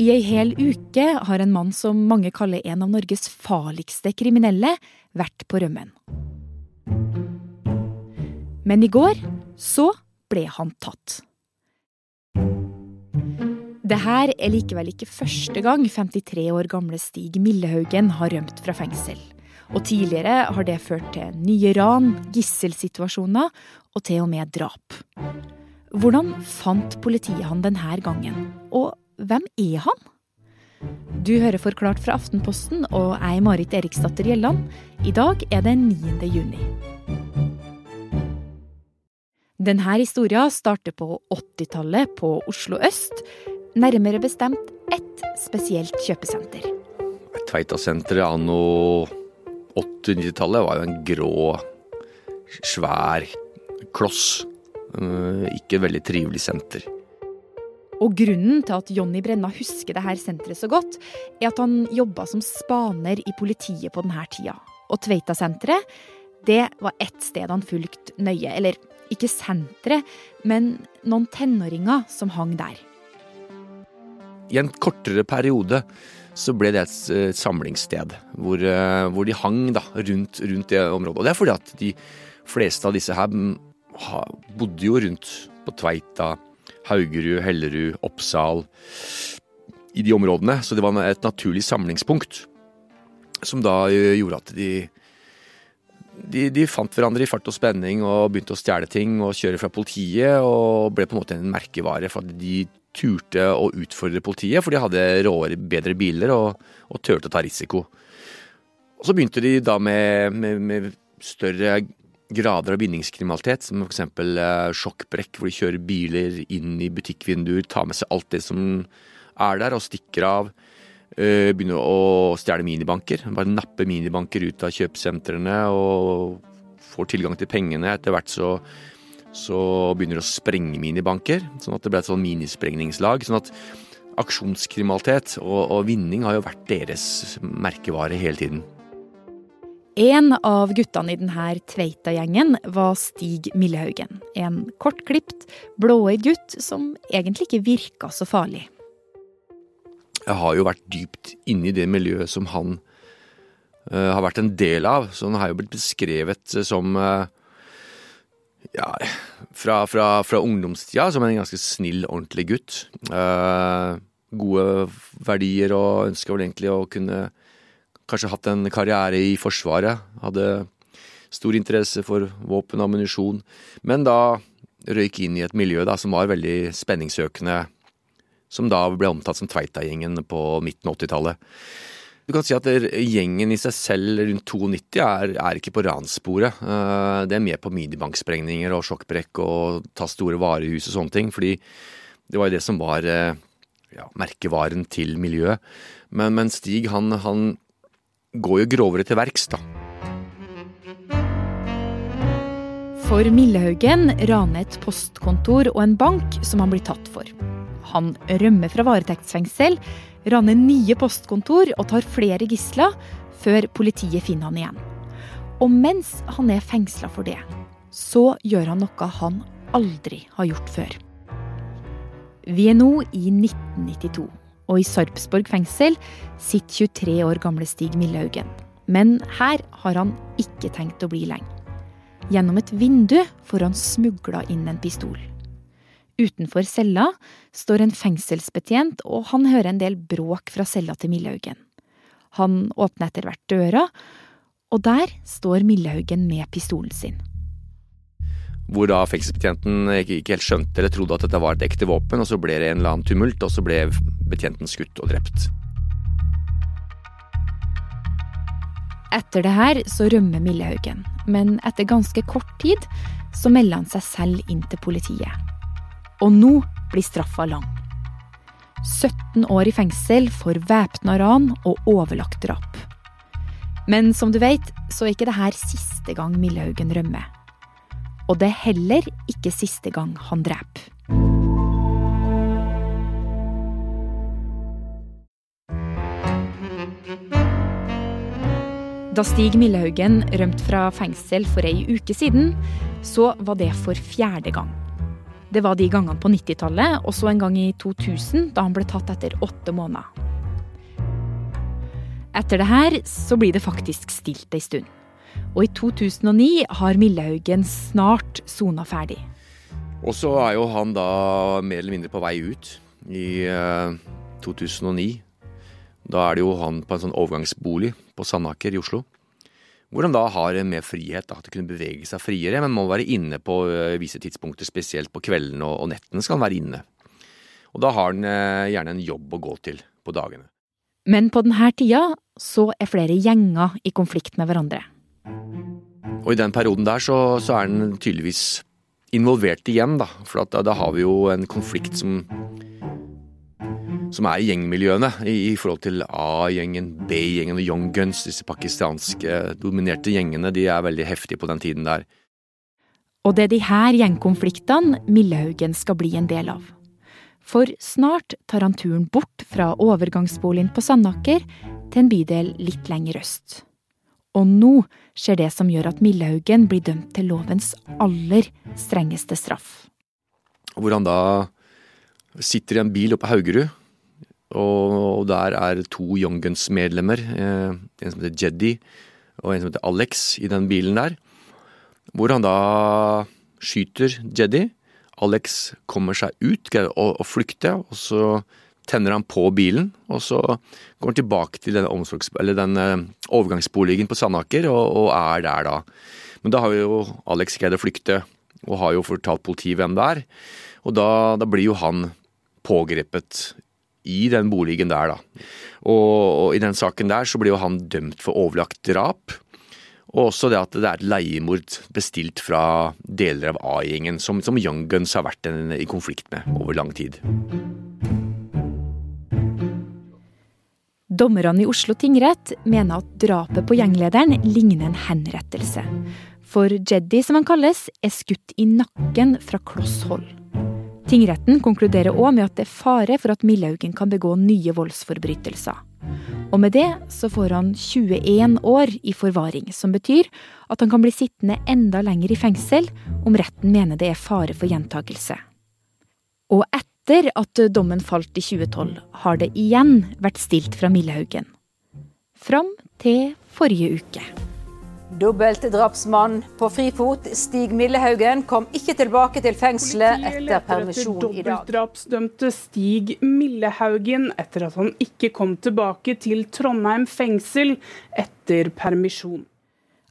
I ei hel uke har en mann som mange kaller en av Norges farligste kriminelle, vært på rømmen. Men i går så ble han tatt. Det her er likevel ikke første gang 53 år gamle Stig Millehaugen har rømt fra fengsel. Og tidligere har det ført til nye ran, gisselsituasjoner og til og med drap. Hvordan fant politiet han denne gangen, og hvem er han? Du hører Forklart fra Aftenposten, og jeg Marit Eriksdatter Gjelland. I dag er det 9. juni. Denne historien starter på 80-tallet på Oslo øst, nærmere bestemt ett spesielt kjøpesenter. Tveitasenteret anno 80-90-tallet var jo en grå, svær kloss. Eh, ikke veldig trivelig senter. Og grunnen til at Jonny Brenna husker det her senteret så godt, er at han jobba som spaner i politiet på denne tida. Og Tveita-senteret, det var ett sted han fulgte nøye. Eller ikke senteret, men noen tenåringer som hang der. I en kortere periode så ble det et eh, samlingssted hvor, eh, hvor de hang da, rundt, rundt, det området. Og det er fordi at de fleste av disse her mm, bodde jo rundt på Tveita, Haugerud, Hellerud, Oppsal. I de områdene. Så det var et naturlig samlingspunkt. Som da eh, gjorde at de de, de, fant hverandre i fart og spenning og begynte å stjele ting og kjøre fra politiet. Og ble på en måte en merkevare for at de turte å utfordre politiet, for de hadde råere, bedre biler og, og turte å ta risiko. Og Så begynte de da med, med, med større grader av vinningskriminalitet, som f.eks. Eh, sjokkbrekk, hvor de kjører biler inn i butikkvinduer, tar med seg alt det som er der, og stikker av. Eh, begynner å stjele minibanker. Bare nappe minibanker ut av kjøpesentrene og får tilgang til pengene. Etter hvert så så begynner de å sprenge minibanker, sånn at det ble et sånn minisprengningslag. sånn at aksjonskriminalitet og, og vinning har jo vært deres merkevare hele tiden. En av guttene i denne Tveita-gjengen var Stig Millehaugen. En kortklipt, blåøyd gutt som egentlig ikke virka så farlig. Jeg har jo vært dypt inne i det miljøet som han uh, har vært en del av. Så han har jo blitt beskrevet som uh, ja, fra, fra, fra ungdomstida som en ganske snill, ordentlig gutt. Uh, gode verdier og ønska vel egentlig å kunne kanskje hatt en karriere i Forsvaret. Hadde stor interesse for våpen og ammunisjon. Men da røyk inn i et miljø da, som var veldig spenningsøkende. Som da ble omtalt som Tveita-gjengen på midten av 80-tallet. Du kan si at gjengen i seg selv rundt 92 er, er ikke på ranssporet. Eh, det er med på minibanksprengninger og sjokkbrekk og ta store varehus og sånne ting. Fordi det var jo det som var eh, ja, merkevaren til miljøet. Men, men Stig, han, han, går jo grovere til verks, da. For Millehaugen raner et postkontor og en bank som han blir tatt for. Han rømmer fra varetektsfengsel raner nye postkontor og tar flere gisler, før politiet finner han igjen. Og mens han er fengsla for det, så gjør han noe han aldri har gjort før. Vi er nå i 1992, og i Sarpsborg fengsel sitter 23 år gamle Stig Millehaugen. Men her har han ikke tenkt å bli lenge. Gjennom et vindu får han smugla inn en pistol. Utenfor cella står en fengselsbetjent, og han hører en del bråk fra cella til Millehaugen. Han åpner etter hvert døra, og der står Millehaugen med pistolen sin. Hvor da fengselsbetjenten ikke helt skjønte eller trodde at dette var et ekte våpen, og så ble det en eller annen tumult, og så ble betjenten skutt og drept. Etter det her så rømmer Millehaugen, men etter ganske kort tid så melder han seg selv inn til politiet. Og nå blir straffa lang. 17 år i fengsel for væpna ran og overlagt drap. Men som du vet, så er ikke det her siste gang Millehaugen rømmer. Og det er heller ikke siste gang han dreper. Da Stig Millehaugen rømte fra fengsel for ei uke siden, så var det for fjerde gang. Det var de gangene på 90-tallet, og så en gang i 2000, da han ble tatt etter åtte måneder. Etter det her så blir det faktisk stilt ei stund. Og i 2009 har Millehaugen snart sona ferdig. Og så er jo han da mer eller mindre på vei ut i eh, 2009. Da er det jo han på en sånn overgangsbolig på Sandaker i Oslo. Hvor han da har mer frihet da, til å kunne bevege seg friere, men må være inne på uh, visse tidspunkter, spesielt på kveldene og, nettene skal han være inne. Og da har han uh, gjerne en jobb å gå til på dagene. Men på denne tida så er flere gjenger i konflikt med hverandre. Og i den perioden der så, så er han tydeligvis involvert igjen, da. For da, da, har vi jo en konflikt som som er i gjengmiljøene, i, i forhold til A-gjengen, B-gjengen og Young Guns. Disse pakistanske dominerte gjengene de er veldig heftige på den tiden der. Og det er de her gjengkonfliktene Millehaugen skal bli en del av. For snart tar han turen bort fra overgangsboligen på Sandaker til en bydel litt lenger øst. Og nå skjer det som gjør at Millehaugen blir dømt til lovens aller strengeste straff. Hvor han da sitter i en bil oppe på Haugerud, og der er to Young Guns-medlemmer. Eh, en som heter Jeddy og en som heter Alex i den bilen der. Hvor han da skyter Jeddy. Alex kommer seg ut, greier å, flykte, og så tenner han på bilen, og så går han tilbake til den, den uh, overgangsboligen på Sandaker og, og, er der da. Men da har jo Alex greid å flykte, og har jo fortalt politiet hvem det er. Og da, da blir jo han pågrepet i den boligen der, da. Og, og, i den saken der så blir jo han dømt for overlagt drap. Og også det at det er et leiemord bestilt fra deler av A-gjengen, som, som Young Guns har vært en, i konflikt med over lang tid. Dommerne i Oslo tingrett mener at drapet på gjenglederen ligner en henrettelse. For Jeddy, som han kalles, er skutt i nakken fra kloss hold. Tingretten konkluderer òg med at det er fare for at Millehaugen kan begå nye voldsforbrytelser. Og med det så får han 21 år i forvaring, som betyr at han kan bli sittende enda lenger i fengsel om retten mener det er fare for gjentakelse. Og etter etter at dommen falt i 2012, har det igjen vært stilt fra Millehaugen. Fram til forrige uke. Dobbeltdrapsmann på frifot Stig Millehaugen kom ikke tilbake til fengselet etter permisjon i dag. Dobbeltdrapsdømte Stig Millehaugen etter at han ikke kom tilbake til Trondheim fengsel etter permisjon.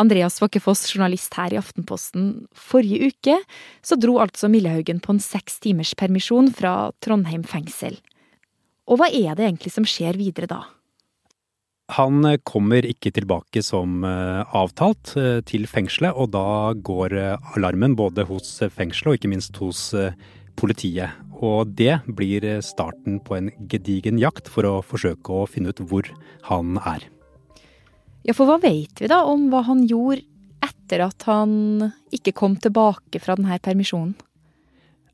Andreas Wakkefoss, journalist her i Aftenposten. Forrige uke så dro altså Millehaugen på en seks timers permisjon fra Trondheim fengsel. Og hva er det egentlig som skjer videre da? Han kommer ikke tilbake som eh, avtalt eh, til fengselet, og da går eh, alarmen både hos fengselet og ikke minst hos politiet. Og det blir starten på en gedigen jakt for å forsøke å finne ut hvor han er. Ja, for hva vet vi da om hva han gjorde etter at han ikke kom tilbake fra denne permisjonen?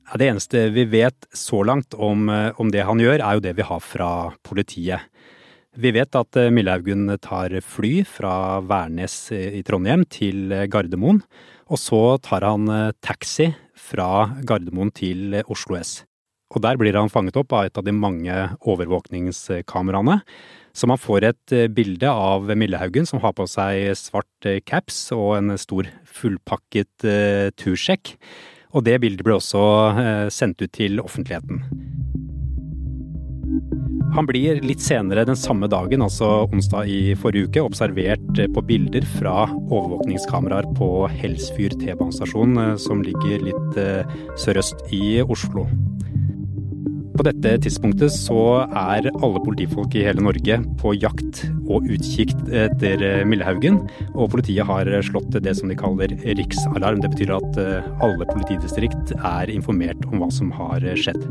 Ja, det eneste vi vet så langt om, eh, om, det han gjør, er jo det vi har fra politiet. Vi vet at eh, Millehaugen tar fly fra Værnes i Trondheim til Gardermoen. Og så tar han eh, taxi fra Gardermoen til Oslo S. Og der blir han fanget opp av et av de mange overvåkningskameraene. Så man får et eh, bilde av Millehaugen som har på seg svart eh, caps og en stor fullpakket uh, tursjekk. Og det bildet ble også sendt ut til offentligheten. Han blir litt senere den samme dagen, altså onsdag i forrige uke, observert på bilder fra overvåkningskameraer på Helsfyr T-banestasjon, som ligger litt sørøst i Oslo. På dette tidspunktet så er alle politifolk i hele Norge på jakt og utkikk etter eh, Millehaugen. Og politiet har slått det som de kaller riksalarm. Det betyr at eh, alle politidistrikt er informert om hva som har skjedd.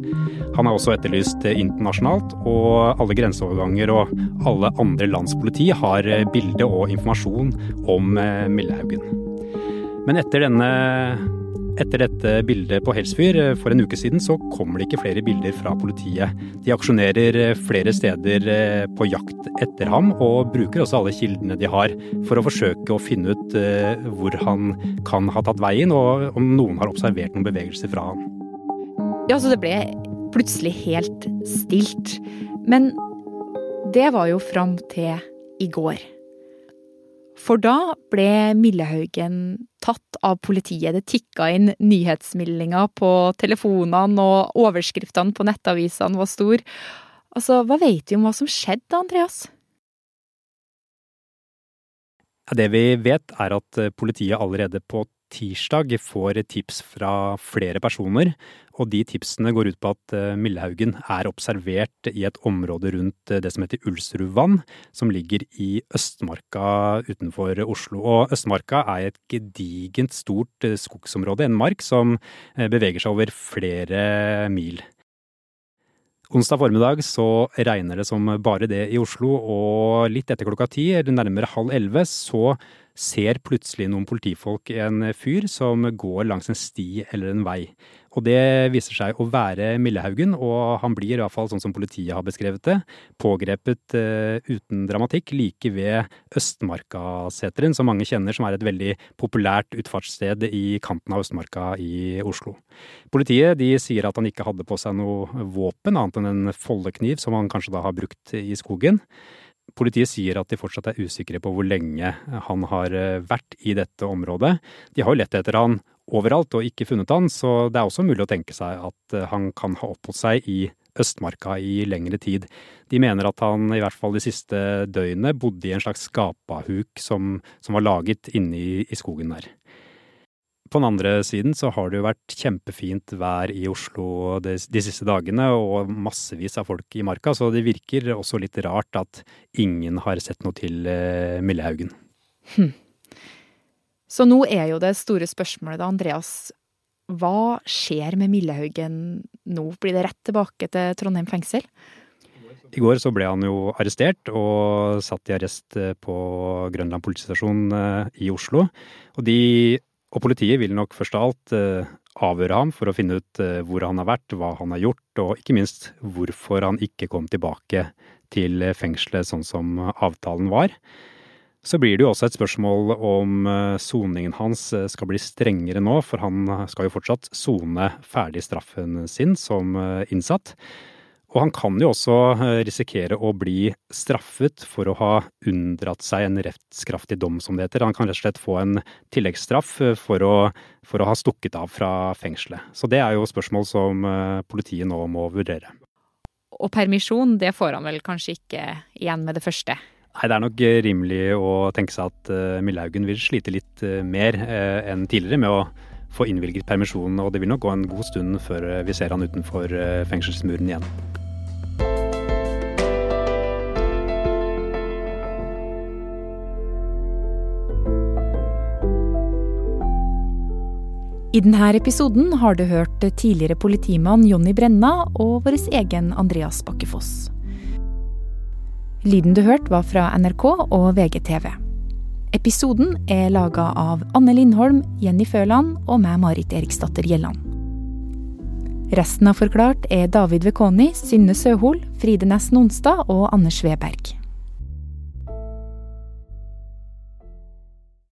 Han er også etterlyst internasjonalt, og alle grenseoverganger og alle andre lands politi har bilde og informasjon om eh, Millehaugen. Men etter denne etter dette bildet på Helsfyr eh, for en uke siden, så kommer det ikke flere bilder fra politiet. De aksjonerer eh, flere steder eh, på jakt etter ham, og bruker også alle kildene de har for å forsøke å finne ut hvor han kan ha tatt veien, og om noen har observert noen bevegelser fra ham. Ja, så det ble plutselig helt stilt. Men det var jo fram til i går. For da ble Millehaugen tatt av politiet. Det tikka inn nyhetsmeldinger på telefonene, og overskriftene på nettavisene var store. Altså, hva vet vi om hva som skjedde, Andreas? Det vi vet, er at politiet allerede på tirsdag får tips fra flere personer, og de tipsene går ut på at eh, Millehaugen er observert i et område rundt eh, det som heter Ulsrudvann, som ligger i Østmarka utenfor Oslo. Og Østmarka er et gedigent stort eh, skogsområde, en mark som beveger seg over flere mil. Onsdag formiddag så regner det som bare det i Oslo, og litt etter klokka ti, eller nærmere halv elleve, så ser plutselig noen politifolk en fyr som går langs en sti eller en vei. Og det viser seg å være Millehaugen, og han blir, i hvert fall sånn som politiet har beskrevet det, pågrepet uh, uten dramatikk like ved Østmarkaseteren, som mange kjenner som er et veldig populært utfartssted i kanten av Østmarka i Oslo. Politiet de sier at han ikke hadde på seg noe våpen, annet enn en foldekniv som han kanskje da har brukt i skogen. Politiet sier at de fortsatt er usikre på hvor lenge han har eh, vært i dette området. De har jo lett etter han overalt og ikke funnet han, så det er også mulig å tenke seg at eh, han kan ha oppholdt seg i Østmarka i lengre tid. De mener at han i hvert fall de siste døgnene bodde i en slags skapahuk som, som var laget inne i, i skogen der. På den andre siden så har det jo vært kjempefint vær i Oslo de, de, siste dagene, og massevis av folk i marka, så det virker også litt rart at ingen har sett noe til eh, Millehaugen. Hm. Så nå er jo det store spørsmålet da, Andreas. Hva skjer med Millehaugen nå? Blir det rett tilbake til Trondheim fengsel? I går så ble han jo arrestert og satt i arrest eh, på Grønland politistasjon eh, i Oslo. Og de og politiet vil nok først av alt eh, avhøre ham for å finne ut eh, hvor han har vært, hva han har gjort, og ikke minst hvorfor han ikke kom tilbake til fengselet sånn som avtalen var. Så blir det jo også et spørsmål om eh, soningen hans skal bli strengere nå, for han skal jo fortsatt sone ferdig straffen sin som innsatt. Og han kan jo også eh, risikere å bli straffet for å ha unndratt seg en rettskraftig dom, som det heter. Han kan rett og slett få en tilleggsstraff eh, for å, for å ha stukket av fra fengselet. Så det er jo spørsmål som eh, politiet nå må vurdere. Og permisjon, det får han vel kanskje ikke igjen med det første? Nei, Det er nok rimelig å tenke seg at Millaugen vil slite litt mer enn tidligere med å få innvilget permisjon, og det vil nok gå en god stund før vi ser han utenfor fengselsmuren igjen. I denne episoden har du hørt tidligere politimann Jonny Brenna og vår egen Andreas Bakkefoss. Lyden du hørte var fra NRK og VGTV. Episoden er laga av Anne Lindholm, Jenny Føland og meg, Marit Eriksdatter Gjelland. Resten av Forklart er David Vekoni, Synne Søhol, Fride Næss Nonstad og Anders Weberg.